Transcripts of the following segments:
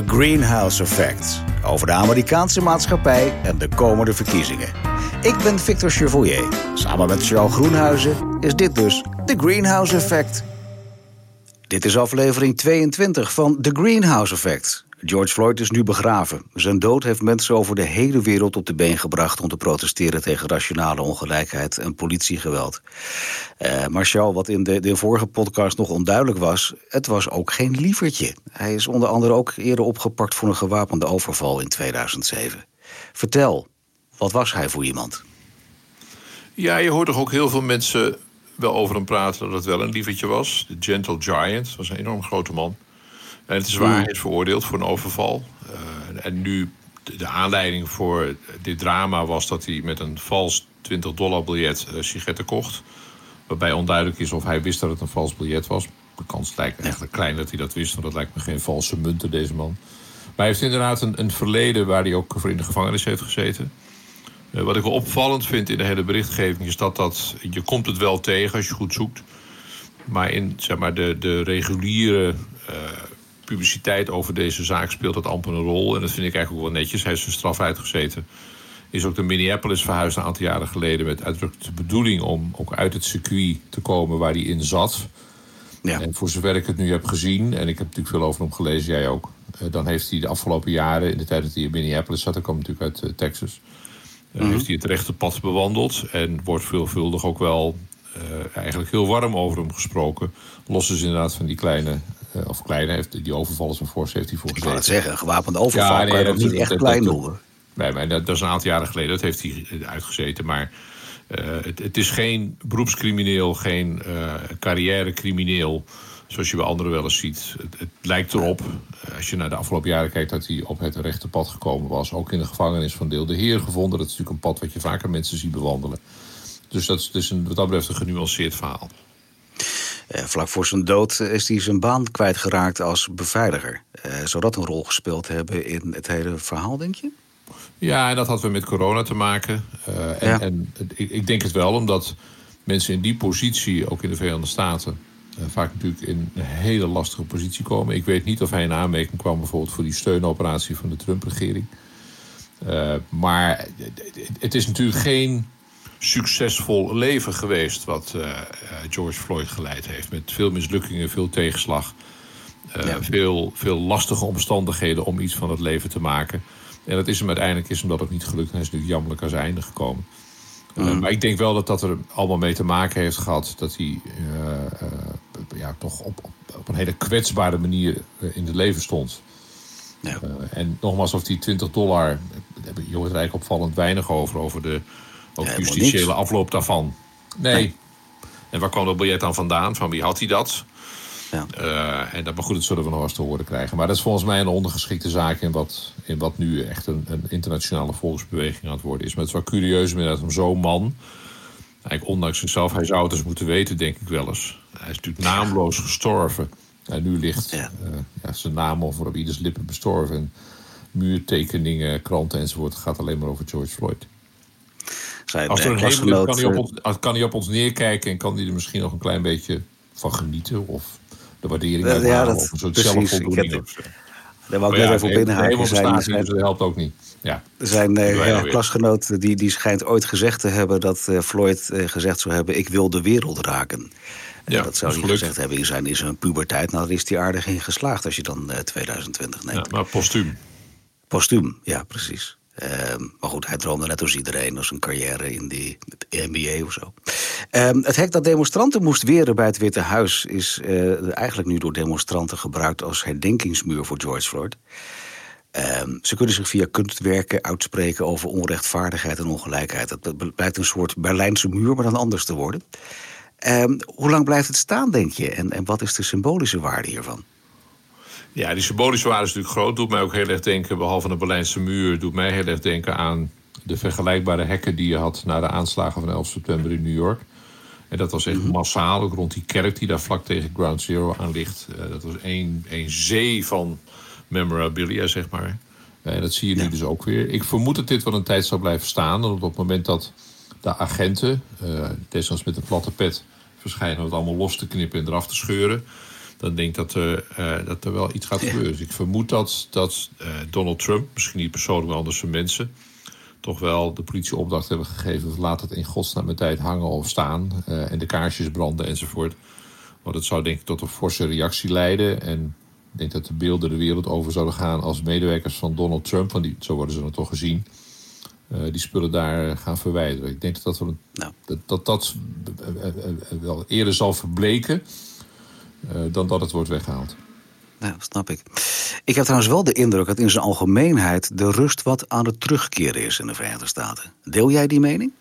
The Greenhouse Effect. Over de Amerikaanse maatschappij en de komende verkiezingen. Ik ben Victor Chevoyer. Samen met Charles Groenhuizen is dit dus The Greenhouse Effect. Dit is aflevering 22 van The Greenhouse Effect. George Floyd is nu begraven. Zijn dood heeft mensen over de hele wereld op de been gebracht... om te protesteren tegen rationale ongelijkheid en politiegeweld. Uh, maar Charles, wat in de, de vorige podcast nog onduidelijk was... het was ook geen lievertje. Hij is onder andere ook eerder opgepakt voor een gewapende overval in 2007. Vertel, wat was hij voor iemand? Ja, je hoort toch ook heel veel mensen wel over hem praten... dat het wel een lievertje was. De Gentle Giant, was een enorm grote man... En het is waar, hij is veroordeeld voor een overval. Uh, en nu, de aanleiding voor dit drama was dat hij met een vals 20 dollar biljet uh, sigaretten kocht. Waarbij onduidelijk is of hij wist dat het een vals biljet was. De kans lijkt eigenlijk klein dat hij dat wist, want dat lijkt me geen valse munten, deze man. Maar hij heeft inderdaad een, een verleden waar hij ook voor in de gevangenis heeft gezeten. Uh, wat ik wel opvallend vind in de hele berichtgeving is dat, dat je komt het wel tegen als je goed zoekt. Maar in zeg maar, de, de reguliere publiciteit over deze zaak speelt dat amper een rol. En dat vind ik eigenlijk ook wel netjes. Hij is zijn straf uitgezeten. Is ook de Minneapolis verhuisd een aantal jaren geleden... met uitdrukkelijk de bedoeling om ook uit het circuit te komen waar hij in zat. Ja. En voor zover ik het nu heb gezien... en ik heb natuurlijk veel over hem gelezen, jij ook... Eh, dan heeft hij de afgelopen jaren, in de tijd dat hij in Minneapolis zat... hij kwam natuurlijk uit eh, Texas... Mm heeft hij het rechte pad bewandeld... en wordt veelvuldig ook wel uh, eigenlijk heel warm over hem gesproken. Los is inderdaad van die kleine of kleine, heeft, die overval is een force heeft hij voor gezeten. Ik het zeggen, gewapende overval ja, nee, kan je dat, niet echt klein noemen. Nee, maar dat, dat, is een aantal jaren geleden, dat heeft hij uitgezeten. Maar uh, het, het, is geen beroepscrimineel, geen uh, carrièrecrimineel... zoals je bij anderen wel eens ziet. Het, het, lijkt erop, als je naar de afgelopen jaren kijkt... dat hij op het rechte pad gekomen was. Ook in de gevangenis van Deel de Heer gevonden. Dat is natuurlijk een pad wat je vaker mensen ziet bewandelen. Dus dat is dus een, wat dat betreft een genuanceerd verhaal. Eh, vlak voor zijn dood is hij zijn baan kwijtgeraakt als beveiliger. Eh, zou dat een rol gespeeld hebben in het hele verhaal, denk je? Ja, en dat had weer met corona te maken. Uh, en, en ik, ik, denk het wel, omdat mensen in die positie, ook in de Verenigde Staten, uh, vaak natuurlijk in een hele lastige positie komen. Ik weet niet of hij in aanmerking kwam bijvoorbeeld voor die steunoperatie van de Trump-regering. Uh, maar het is natuurlijk geen succesvol leven geweest wat uh, George Floyd geleid heeft. Met veel mislukkingen, veel tegenslag. Uh, veel, veel lastige omstandigheden om iets van het leven te maken. En dat is hem uiteindelijk is hem dat ook niet gelukt. Hij is natuurlijk jammerlijk aan zijn einde gekomen. Mm. maar ik denk wel dat dat er allemaal mee te maken heeft gehad... dat hij ja, toch op, op, op, een hele kwetsbare manier in het leven stond. Ja. en nogmaals, of die 20 dollar... daar heb je hoort er eigenlijk opvallend weinig over... over de ook ja, justitiële afloop daarvan. Nee. En waar kwam dat biljet dan vandaan? Van wie had hij dat? Ja. Uh, en dat, maar goed, dat zullen we nog eens te horen krijgen. Maar dat is volgens mij een ondergeschikte zaak in wat, in wat nu echt een, een internationale volksbeweging aan het worden is. Maar het is wel curieus inderdaad om zo'n man, eigenlijk ondanks zichzelf, hij zou het eens moeten weten, denk ik wel eens. Hij is natuurlijk naamloos gestorven. En nu ligt ja. Uh, ja, zijn naam over op ieders lippen bestorven. En muurtekeningen, kranten enzovoort. Het gaat alleen maar over George Floyd. Als er een hemel kan, hij op ons, kan hij op ons neerkijken en kan hij er misschien nog een klein beetje van genieten. Of de waardering uh, ja, dat, of een soort zelfvoldoening. Daar wou ik net even op inhaken. Zijn, zijn, dat helpt ook niet. Ja. Zijn uh, klasgenoot die, die schijnt ooit gezegd te hebben... dat uh, Floyd uh, gezegd zou hebben... ik wil de wereld raken. Ja, dat zou hij gezegd hebben in zijn, in zijn puberteit. Nou, daar is hij aardig in geslaagd als je dan 2020 neemt. Ja, maar postuum. Postuum, ja, precies. Ehm, maar goed, hij droomde net als iedereen als een carrière in de NBA of zo. Um, het hek dat demonstranten moest weren bij het Witte Huis... is uh, eigenlijk nu door demonstranten gebruikt als herdenkingsmuur voor George Floyd. Um, ze kunnen zich via kunstwerken uitspreken over onrechtvaardigheid en ongelijkheid. Het blijkt een soort Berlijnse muur, maar dan anders te worden. hoe lang blijft het staan, denk je? En, en wat is de symbolische waarde hiervan? Ja, die symbolische waarde is natuurlijk groot. Doet mij ook heel erg denken, behalve de Berlijnse muur... doet mij heel erg denken aan de vergelijkbare hekken die je had... na de aanslagen van 11 september in New York. En dat was echt mhm. massaal, ook rond die kerk die daar vlak tegen Ground Zero aan ligt. Uh, dat was één, één zee van memorabilia, zeg maar. Eh, en dat zie je nu dus ook weer. Ik vermoed dat dit wel een tijd zal blijven staan. Want op het moment dat de agenten, uh, desnoods met een platte pet... verschijnen om het allemaal los te knippen en eraf te scheuren dan denk ik dat er, dat er wel iets gaat gebeuren. Dus ik vermoed dat, dat Donald Trump, misschien niet persoonlijk, maar anders zijn mensen, toch wel de politie opdracht hebben gegeven. Laat het in godsnaam met tijd hangen of staan. en de kaarsjes branden enzovoort. Want het zou denk ik tot een forse reactie leiden. En ik denk dat de beelden de wereld over zouden gaan als medewerkers van Donald Trump, want die, zo worden ze dan toch gezien, uh, die spullen daar gaan verwijderen. Ik denk dat dat, wel, nou. dat, dat, dat eh, eh, wel eerder zal verbleken dan dat het wordt weggehaald. Ja, snap ik. Ik heb trouwens wel de indruk dat in zijn algemeenheid de rust wat aan het terugkeren is in de Verenigde Staten. Deel jij die mening?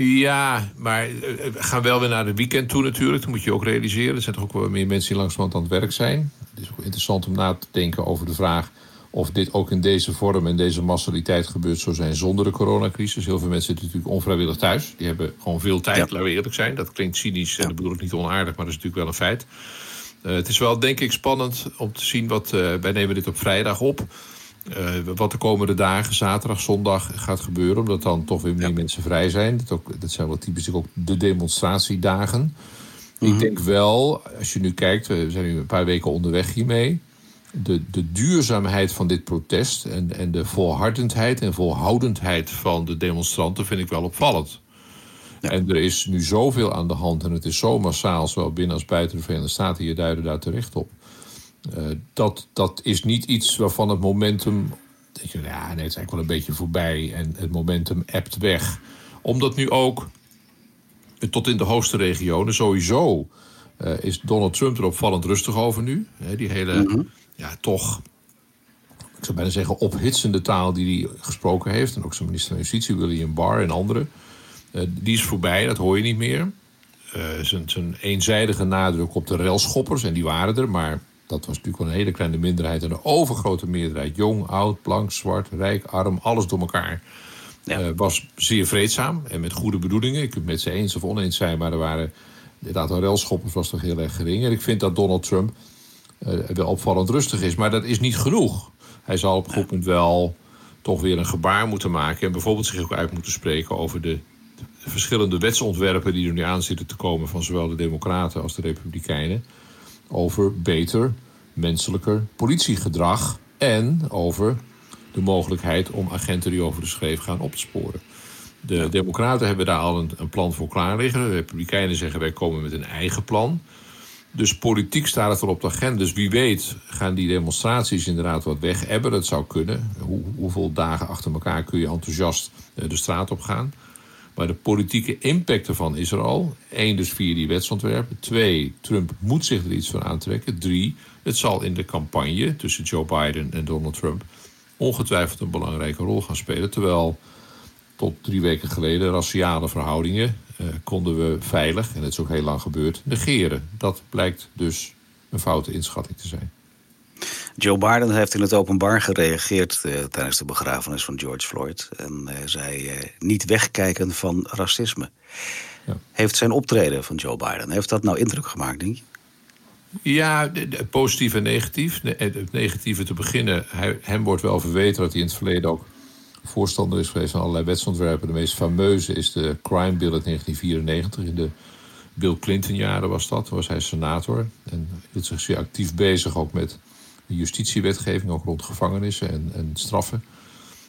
Ja, maar eh, we gaan wel weer naar de weekend toe natuurlijk. Dat moet je ook realiseren. Er zijn toch ook wel meer mensen die langzamerhand aan het werk zijn. Het is ook interessant om na te denken over de vraag... of dit ook in deze vorm en deze massaliteit gebeurd zou zijn zonder de coronacrisis. Heel veel mensen zitten natuurlijk onvrijwillig thuis. Die hebben gewoon veel tijd, ja. laten we eerlijk zijn. Dat klinkt cynisch en dat bedoel ik niet onaardig, maar dat is natuurlijk wel een feit. Uh, het is wel denk ik spannend om te zien wat... Uh, wij nemen dit op vrijdag op... Uh, wat de komende dagen, zaterdag, zondag, gaat gebeuren. Omdat dan toch weer meer mensen vrij zijn. Dat, ook, dat zijn wel typisch ook de demonstratiedagen. Ik mhm. denk wel, als je nu kijkt, we zijn nu een paar weken onderweg hiermee. De, de duurzaamheid van dit protest en, en de volhardendheid en volhoudendheid van de demonstranten vind ik wel opvallend. En er is nu zoveel aan de hand en het is zo massaal, zowel binnen als buiten de Verenigde Staten. Je duiden daar terecht op. Uh, dat, dat is niet iets waarvan het momentum. Dat je, ja, nee, het is eigenlijk wel een beetje voorbij en het momentum ebt weg. Omdat nu ook, tot in de hoogste regionen, sowieso uh, is Donald Trump er opvallend rustig over nu. He, die hele, mm -hmm. ja, toch, ik zou bijna zeggen, ophitsende taal die hij gesproken heeft. En ook zijn minister van Justitie, William Barr en anderen. Uh, die is voorbij, dat hoor je niet meer. zijn, zijn eenzijdige nadruk op de railschoppers, en die waren er, maar dat was natuurlijk wel een hele kleine minderheid. En de overgrote meerderheid, jong, oud, blank, zwart, rijk, arm, alles door elkaar. Ja. Uh, was zeer vreedzaam en met goede bedoelingen. Je kunt het met ze eens of oneens zijn, maar er waren. Het aantal relschoppers was toch heel erg gering. En ik vind dat Donald Trump uh, wel opvallend rustig is. Maar dat is niet genoeg. Hij zal op een goed moment wel toch weer een gebaar moeten maken. En bijvoorbeeld zich ook uit moeten spreken over de verschillende wetsontwerpen die er nu aan zitten te komen van zowel de Democraten als de Republikeinen over beter, menselijker politiegedrag en over de mogelijkheid om agenten die over de schreef gaan op te sporen. De Democraten hebben daar al een, een, plan voor klaar liggen. De Republikeinen zeggen wij komen met een eigen plan. Dus politiek staat het al op de agenda. Dus wie weet gaan die demonstraties inderdaad wat weg hebben. Dat zou kunnen. Hoe, hoeveel dagen achter elkaar kun je enthousiast eh, de straat op gaan? Maar de politieke impact ervan is er al. Eén, dus via die wetsontwerpen. Twee, Trump moet zich er iets van aantrekken. Drie, het zal in de campagne tussen Joe Biden en Donald Trump ongetwijfeld een belangrijke rol gaan spelen. Terwijl tot drie weken geleden raciale verhoudingen eh, konden we veilig, en dat is ook heel lang gebeurd, negeren. Dat blijkt dus een foute inschatting te zijn. Joe Biden heeft in het openbaar gereageerd uh, tijdens de begrafenis van George Floyd. En uh, zei uh, niet wegkijken van racisme. Ja. Heeft zijn optreden van Joe Biden, heeft dat nou indruk gemaakt, denk je? Ja, positief en negatief. Het negatieve te beginnen, hij, hem wordt wel verweten dat hij in het verleden ook voorstander is geweest van allerlei wetsontwerpen. De meest fameuze is de Crime Bill uit 1994. In de Bill Clinton-jaren was dat, was hij senator. En hield zich zeer actief bezig ook met de justitiewetgeving, ook rond gevangenissen en, en straffen.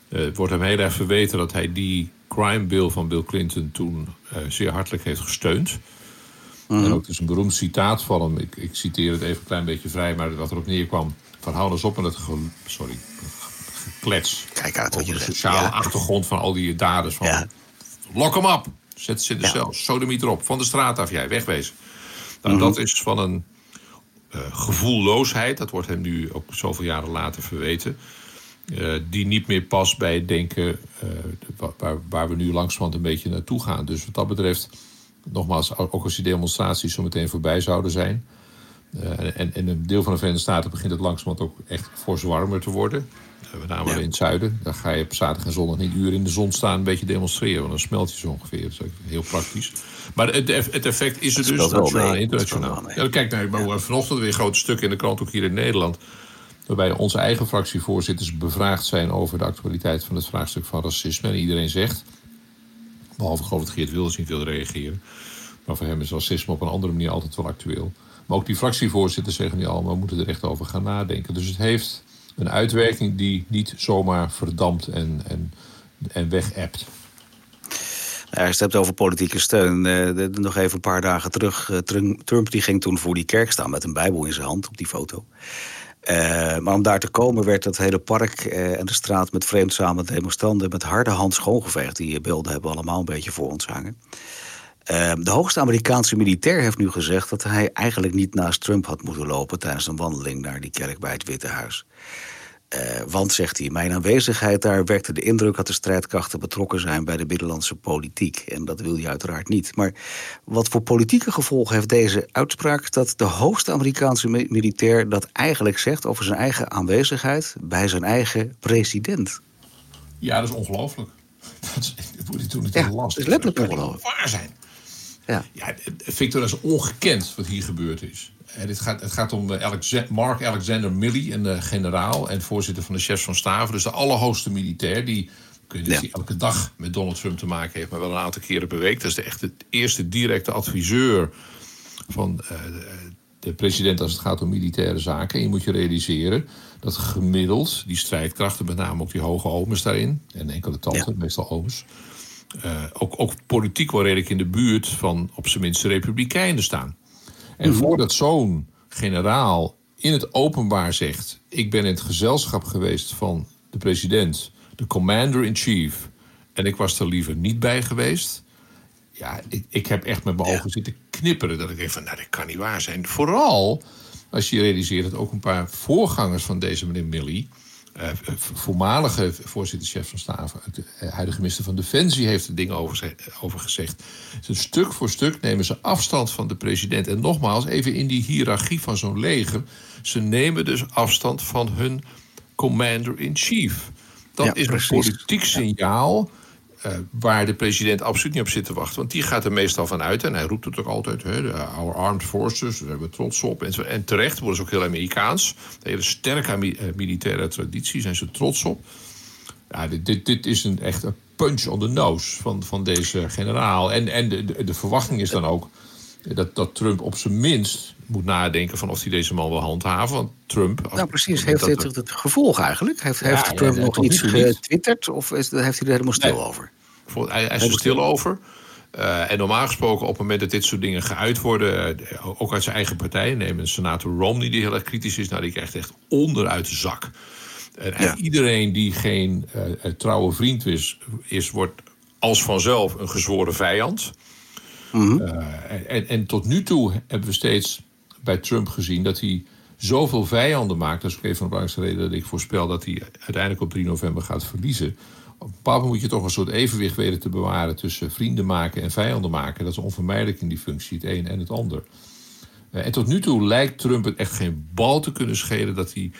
Uh, het wordt hem heel erg verweten dat hij die crime bill van Bill Clinton toen uh, zeer hartelijk heeft gesteund. Mm. En ook dus een beroemd citaat van hem. Ik, ik, citeer het even een klein beetje vrij, maar wat erop neerkwam. Van hou eens op met het ge, sorry, geklets. Kijk uit wat je de sociale ja. achtergrond van al die daders. Van, ja. Lok hem op. Zet ze in de ja. cel. Sodemiet erop. Van de straat af jij. Wegwezen. Nou, mm -hmm. dat is van een gevoelloosheid, dat wordt hem nu ook zoveel jaren later verweten, uh, die niet meer past bij het denken uh, waar, waar, we nu langzamerhand een beetje naartoe gaan. Dus wat dat betreft, nogmaals, ook als die demonstraties zo meteen voorbij zouden zijn. en, en een deel van de Verenigde Staten begint het langzamerhand ook echt fors warmer te worden. Met name ja. in het zuiden. Dan ga je op zaterdag en zondag niet uren in de zon staan een beetje demonstreren. Want dan smelt je zo ongeveer. Dat is heel praktisch. Maar het, het effect is er dus nationaal en internationaal. Ja, kijk naar nou, vanochtend weer grote stukken in de krant, ook hier in Nederland. Waarbij onze eigen fractievoorzitters bevraagd zijn over de actualiteit van het vraagstuk van racisme. En iedereen zegt, behalve geloof ik Geert Wilders niet wil reageren. Maar voor hem is racisme op een andere manier altijd wel actueel. Maar ook die fractievoorzitters zeggen nu allemaal, we moeten er echt over gaan nadenken. Dus het heeft een uitwerking die niet zomaar verdampt en, en, en weg-appt. Nou, als je het hebt over politieke steun. Uh, nog even een paar dagen terug. Uh, Trump die ging toen voor die kerk staan met een bijbel in zijn hand op die foto. Uh, maar om daar te komen werd het hele park en de straat met vreedzame demonstranten met harde hand schoongeveegd. Die beelden hebben allemaal een beetje voor ons hangen. De hoogste Amerikaanse militair heeft nu gezegd dat hij eigenlijk niet naast Trump had moeten lopen tijdens een wandeling naar die kerk bij het Witte Huis. Uh, want, zegt hij, mijn aanwezigheid daar wekte de indruk dat de strijdkrachten betrokken zijn bij de binnenlandse politiek. En dat wil je uiteraard niet. Maar wat voor politieke gevolgen heeft deze uitspraak dat de hoogste Amerikaanse militair dat eigenlijk zegt over zijn eigen aanwezigheid bij zijn eigen president? Ja, dat is ongelooflijk. Dat, is, wordt hij toen natuurlijk ja, lastig. Dat is letterlijk ongelooflijk. Waar zijn. Ja. ja, Victor, dat is ongekend wat hier gebeurd is. Het gaat, het gaat om eh, Mark Alexander Milley, een uh, generaal en voorzitter van de chefs van staven. Dus de allerhoogste militair die, kun je ja. elke dag met Donald Trump te maken heeft, maar wel een aantal keren per week. Dat is de, echt de eerste directe adviseur van uh, de president als het gaat om militaire zaken. En je moet je realiseren dat gemiddeld die strijdkrachten, met name ook die hoge omens daarin, en enkele tanten, meestal omens, uh, ook, ook politiek wel redelijk in de buurt van op zijn minst de Republikeinen staan. En mhm. voordat zo'n generaal in het openbaar zegt: Ik ben in het gezelschap geweest van de president, de commander-in-chief, en ik was er liever niet bij geweest. Ja, ik, ik heb echt met mijn ogen zitten knipperen. Dat ik denk van, nou, dat kan niet waar zijn. Vooral als je realiseert dat ook een paar voorgangers van deze meneer Milley voormalige voorzitter-chef van staven, de eh, huidige minister van Defensie, heeft er dingen over, over gezegd. Dus stuk voor stuk nemen ze afstand van de president. En nogmaals, even in die hiërarchie van zo'n leger. Ze nemen dus afstand van hun commander-in-chief. Dat is een politiek signaal uh, waar de president absoluut niet op zit te wachten. Want die gaat er meestal van uit. En hij roept het ook altijd. Hè, our armed forces, daar hebben we trots op. En, en terecht worden ze ook heel Amerikaans. Een hele sterke eh, militaire traditie, zijn ze trots op. Ja, dit, dit, is een echt een punch on the nose van, van deze generaal. En, en de, de verwachting is dan ook dat, dat Trump op zijn minst moet nadenken van of hij deze man wil handhaven. Want Trump. Nou, precies. Heeft dit het, het gevolg eigenlijk? Heeft, heeft Trump nog iets getwitterd of is, heeft hij er helemaal stil over? Hij, hij is er stil over. Uh, en normaal gesproken, op het moment dat dit soort dingen geuit worden, uh, ook uit zijn eigen partij, neem een senator Romney die heel erg kritisch is, nou die krijgt echt onderuit de zak. En iedereen die geen uh, trouwe vriend is, is, wordt als vanzelf een gezworen vijand. Mm en, en, tot nu toe hebben we steeds bij Trump gezien dat hij zoveel vijanden maakt. Dat is ook een van de belangrijkste redenen dat ik voorspel dat hij uiteindelijk op 3 november gaat verliezen. Op een moet je toch een soort evenwicht weten te bewaren tussen vrienden maken en vijanden maken. Dat is onvermijdelijk in die functie, het een en het ander. Eh, en tot nu toe lijkt Trump het echt geen bal te kunnen schelen dat hij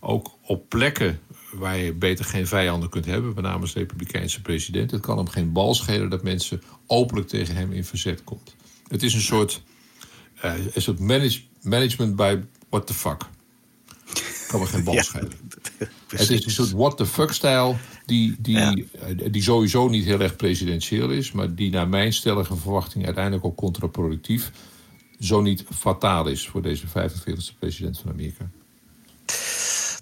ook op plekken waar je beter geen vijanden kunt hebben, met name als Republikeinse president, het kan hem geen bal schelen dat mensen openlijk tegen hem in verzet komt. Het is een soort, uh, een soort manage, management by what the fuck. Kan me geen bal schelen. het is een soort what the fuck-stijl die, die, eh, die sowieso niet heel erg presidentieel is, maar die naar mijn stellige verwachting uiteindelijk ook contraproductief, zo niet fataal is voor deze 45e president van Amerika.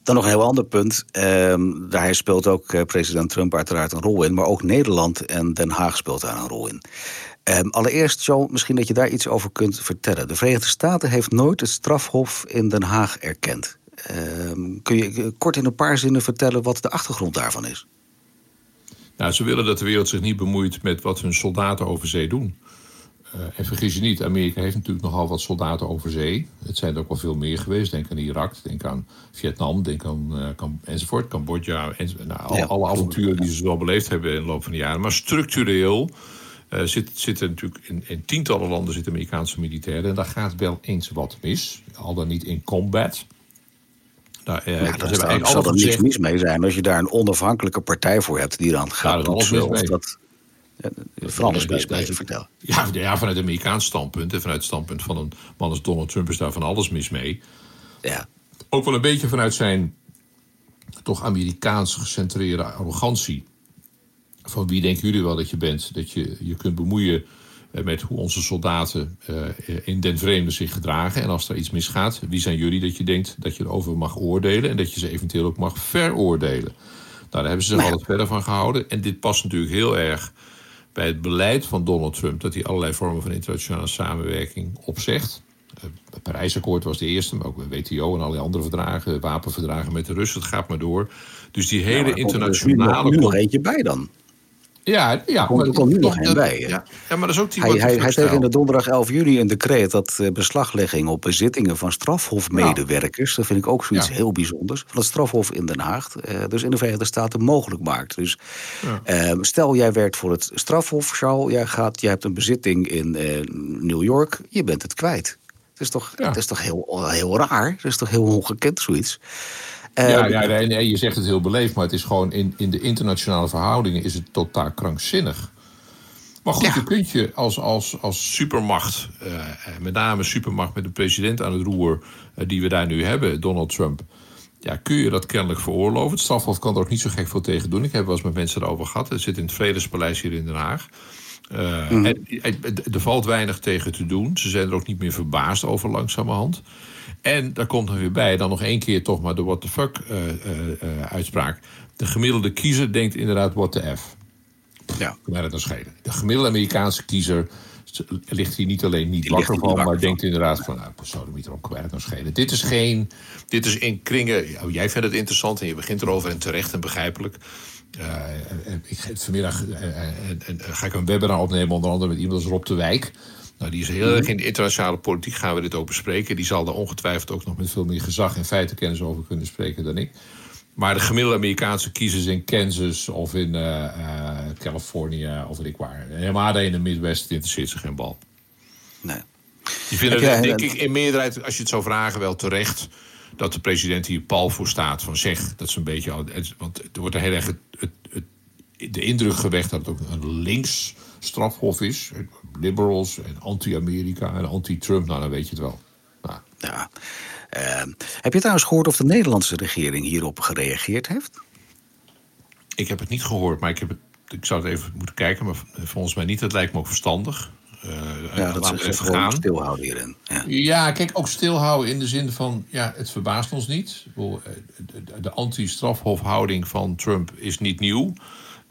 Dan nog een heel ander punt. Ehm, daar speelt ook eh, president Trump uiteraard een rol in. Maar ook Nederland en Den Haag speelt daar een rol in. Um, allereerst, zo misschien dat je daar iets over kunt vertellen. De Verenigde Staten heeft nooit het strafhof in Den Haag erkend. Um, kun je eh, kort in een paar zinnen vertellen wat de achtergrond daarvan is? Nou, ze willen dat de wereld zich niet bemoeit met wat hun soldaten over zee doen. Uh, en vergis je niet, Amerika heeft natuurlijk nogal wat soldaten over zee. Het zijn er ook wel veel meer geweest. Denk aan Irak, denk aan Vietnam, denk aan uh, enzovoort, Cambodja. Nou, alle avonturen die ze wel beleefd hebben in de loop van de jaren. Maar structureel uh, zit, zitten natuurlijk in, in, tientallen landen zitten Amerikaanse militairen. En daar gaat wel eens wat mis. Al dan niet in combat. Nou, daar zal er niks mis mee zijn als je daar een onafhankelijke partij voor hebt die dan gaat ja, Of dat, van alles mis mee te vertellen. Ja, ja, vanuit het Amerikaans standpunt en vanuit het standpunt van een man als Donald Trump is daar van alles mis mee. Ja. Ook wel een beetje vanuit zijn toch Amerikaans gecentreerde arrogantie. Van wie denken jullie wel dat je bent? Dat je je kunt bemoeien met hoe onze soldaten in den vreemde zich gedragen. En als er iets misgaat, wie zijn jullie dat je denkt dat je erover mag oordelen en dat je ze eventueel ook mag veroordelen? Nou, daar hebben ze zich altijd verder van gehouden. En dit past natuurlijk heel erg bij het beleid van Donald Trump dat hij allerlei vormen van internationale samenwerking opzegt. Het Parijsakkoord was de eerste, maar ook WTO en allerlei andere verdragen, wapenverdragen met de Russen, het gaat maar door. Dus die hele ja, internationale. Er nog eentje bij dan. Ja, ja er komt nu nog een bij. Ja, ja, maar dat is ook die hij, hij, hij tekende donderdag 11 juli een decreet dat uh, beslaglegging op bezittingen van strafhofmedewerkers, dat vind ik ook zoiets heel bijzonders, van het strafhof in Den Haag, uh, dus in de Verenigde Staten mogelijk maakt. Dus uh, stel jij werkt voor het strafhof, Charles, jij, gaat, jij hebt een bezitting in New York, je bent het kwijt. Het is toch, het is toch heel, heel raar, het is toch heel ongekend zoiets. Ja, ja nee, nee, je zegt het heel beleefd, maar het is gewoon in, in de internationale verhoudingen is het totaal krankzinnig. Maar goed, ja. je kunt je als, als, als supermacht, uh, met name supermacht met de president aan het roer, uh, die we daar nu hebben, Donald Trump, ja, kun je dat kennelijk veroorloven. Het strafhof kan er ook niet zo gek veel tegen doen. Ik heb wel eens met mensen erover gehad. Het zit in het Vredespaleis hier in Den Haag. Uh, mm. en, er valt weinig tegen te doen. Ze zijn er ook niet meer verbaasd over langzamerhand. En daar komt er weer bij, dan nog één keer toch maar de what the fuck uh, uh, uitspraak. De gemiddelde kiezer denkt inderdaad what the F. Ja. Kan het dan schelen. De gemiddelde Amerikaanse kiezer ligt hier niet alleen niet wakker van, maar denkt inderdaad van, nou, persoonlijk erop kwijt dan schelen. Dit is geen, dit is in kringen, ja, jij vindt het interessant en je begint erover en terecht en begrijpelijk. Uh, ik, vanmiddag uh, ga ik een webinar opnemen, onder andere met iemand als Rob de Wijk. Nou, die is heel erg mhm. in de internationale politiek, gaan we dit ook bespreken. Die zal daar ongetwijfeld ook nog met veel meer gezag en feitenkennis over kunnen spreken dan ik. Maar de gemiddelde Amerikaanse kiezers in Kansas of in uh, uh, Californië of weet ik waar. Helemaal in de Midwest interesseert zich geen bal. Nee. Die vinden het, denk ik, in meerderheid, als je het zou vragen, wel terecht dat de president hier pal voor staat. Van zeg, dat is een beetje. Want er wordt er heel erg het, het, de indruk gewekt dat het ook een links strafhof is. Liberals en anti-Amerika en anti-Trump, nou dan weet je het wel. Nou. Ja. Uh, heb je trouwens gehoord of de Nederlandse regering hierop gereageerd heeft? Ik heb het niet gehoord, maar ik, heb het, ik zou het even moeten kijken. Maar volgens mij niet. Dat lijkt me ook verstandig. Uh, ja, dat is even gaan. stilhouden hierin. Ja. ja. kijk, ook stilhouden in de zin van... ja, het verbaast ons niet. Eh, de, de anti-strafhofhouding van Trump is niet nieuw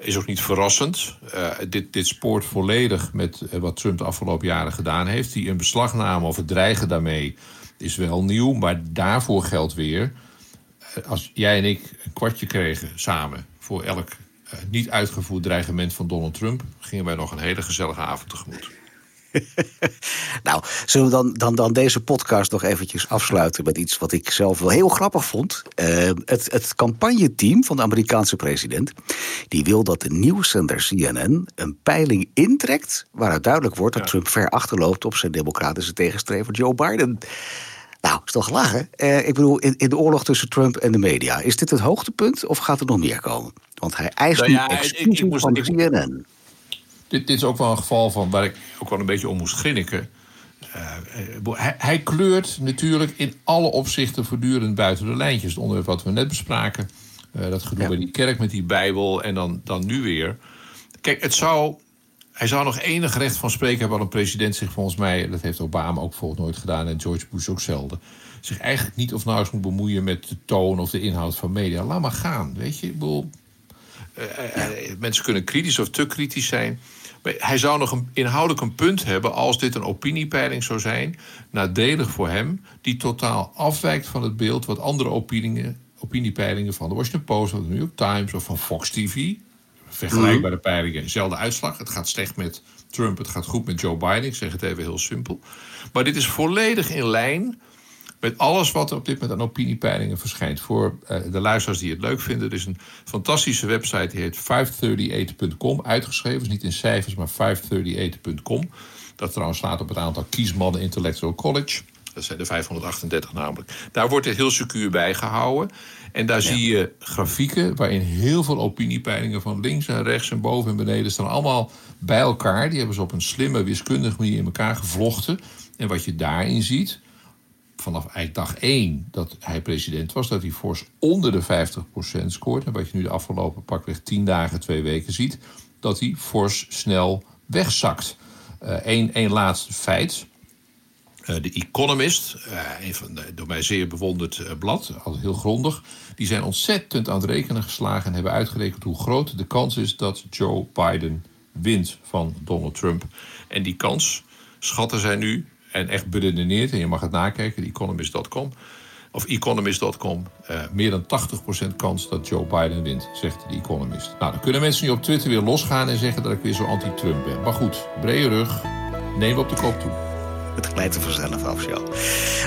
is ook niet verrassend. Uh, dit, dit spoort volledig met uh, wat Trump de afgelopen jaren gedaan heeft. Die een beslagname of het dreigen daarmee is wel nieuw. Maar daarvoor geldt weer... Uh, als jij en ik een kwartje kregen samen... voor elk niet uitgevoerd dreigement van Donald Trump... gingen wij nog een hele gezellige avond tegemoet. nou, zullen we dan, dan, dan deze podcast nog eventjes afsluiten met iets wat ik zelf wel heel grappig vond. Uh, het, het campagneteam van de Amerikaanse president, die wil dat de nieuwszender CNN een peiling intrekt waaruit duidelijk wordt dat Trump ver achterloopt op zijn democratische tegenstrever Joe Biden. Nou, is toch lachen? Uh, ik bedoel, in, in de oorlog tussen Trump en de media, is dit het hoogtepunt of gaat er nog meer komen? Want hij eist nou ja, nu excuses van CNN dit, dit is ook wel een geval van waar ik ook wel een beetje om moest grinniken. Uh, hij, hij, kleurt natuurlijk in alle opzichten voortdurend buiten de lijntjes. Het onderwerp wat we net bespraken. Uh, dat gedoe bij die kerk met die Bijbel en dan, dan nu weer. Kijk, het zou, hij zou nog enig recht van spreken hebben... al een president zich volgens mij... dat heeft Obama ook volgens nooit gedaan en George Bush ook zelden... zich eigenlijk niet of nauwelijks moet bemoeien met de toon of de inhoud van media. Laat maar gaan, weet je. Ik bedoel, mensen kunnen kritisch of te kritisch zijn hij zou nog een, inhoudelijk een punt hebben als dit een opiniepeiling zou zijn, nadelig voor hem, die totaal afwijkt van het beeld wat andere opiningen, opiniepeilingen van de Washington Post, of de New York Times of van Fox TV, vergelijkbare mhm. peilingen, dezelfde uitslag. Het gaat slecht met Trump, het gaat goed met Joe Biden. Ik zeg het even heel simpel. Maar dit is volledig in lijn met alles wat er op dit moment aan opiniepeilingen verschijnt. Voor uh, de luisteraars die het leuk vinden, er is een fantastische website die heet 538.com. Uitgeschreven, dus niet in cijfers, maar 538.com. Dat trouwens slaat op het aantal kiesmannen Intellectual College. Dat zijn de 538 namelijk. Daar wordt het heel secuur bijgehouden. En daar zie je grafieken waarin heel veel opiniepeilingen van links en rechts en boven en beneden staan allemaal bij elkaar. Die hebben ze op een slimme, wiskundige manier in elkaar gevlochten. En wat je daarin ziet, vanaf eigenlijk dag 1 dat hij president was, dat hij fors onder de 50% scoort. En wat je nu de afgelopen pakweg 10 dagen, twee weken ziet, dat hij fors snel wegzakt. Eén één laatste feit. Uh, de Economist, uh, een van de, door mij zeer bewonderd uh, blad, altijd heel grondig, die zijn ontzettend aan het rekenen geslagen en hebben uitgerekend hoe groot de kans is dat Joe Biden wint van Donald Trump. En die kans schatten zij nu, en echt beredeneerd, en je mag het nakijken, economist.com of economist.com, meer dan 80% kans dat Joe Biden wint, zegt de Economist. Nou, dan kunnen mensen nu op Twitter weer losgaan en zeggen dat ik weer zo anti-Trump ben. Maar goed, brede rug, neem op de koop toe. Het glijdt er vanzelf af, Jan.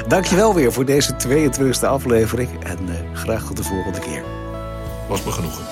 Dankjewel weer voor deze 22e aflevering. En uh, graag tot de volgende keer. Was me genoegen.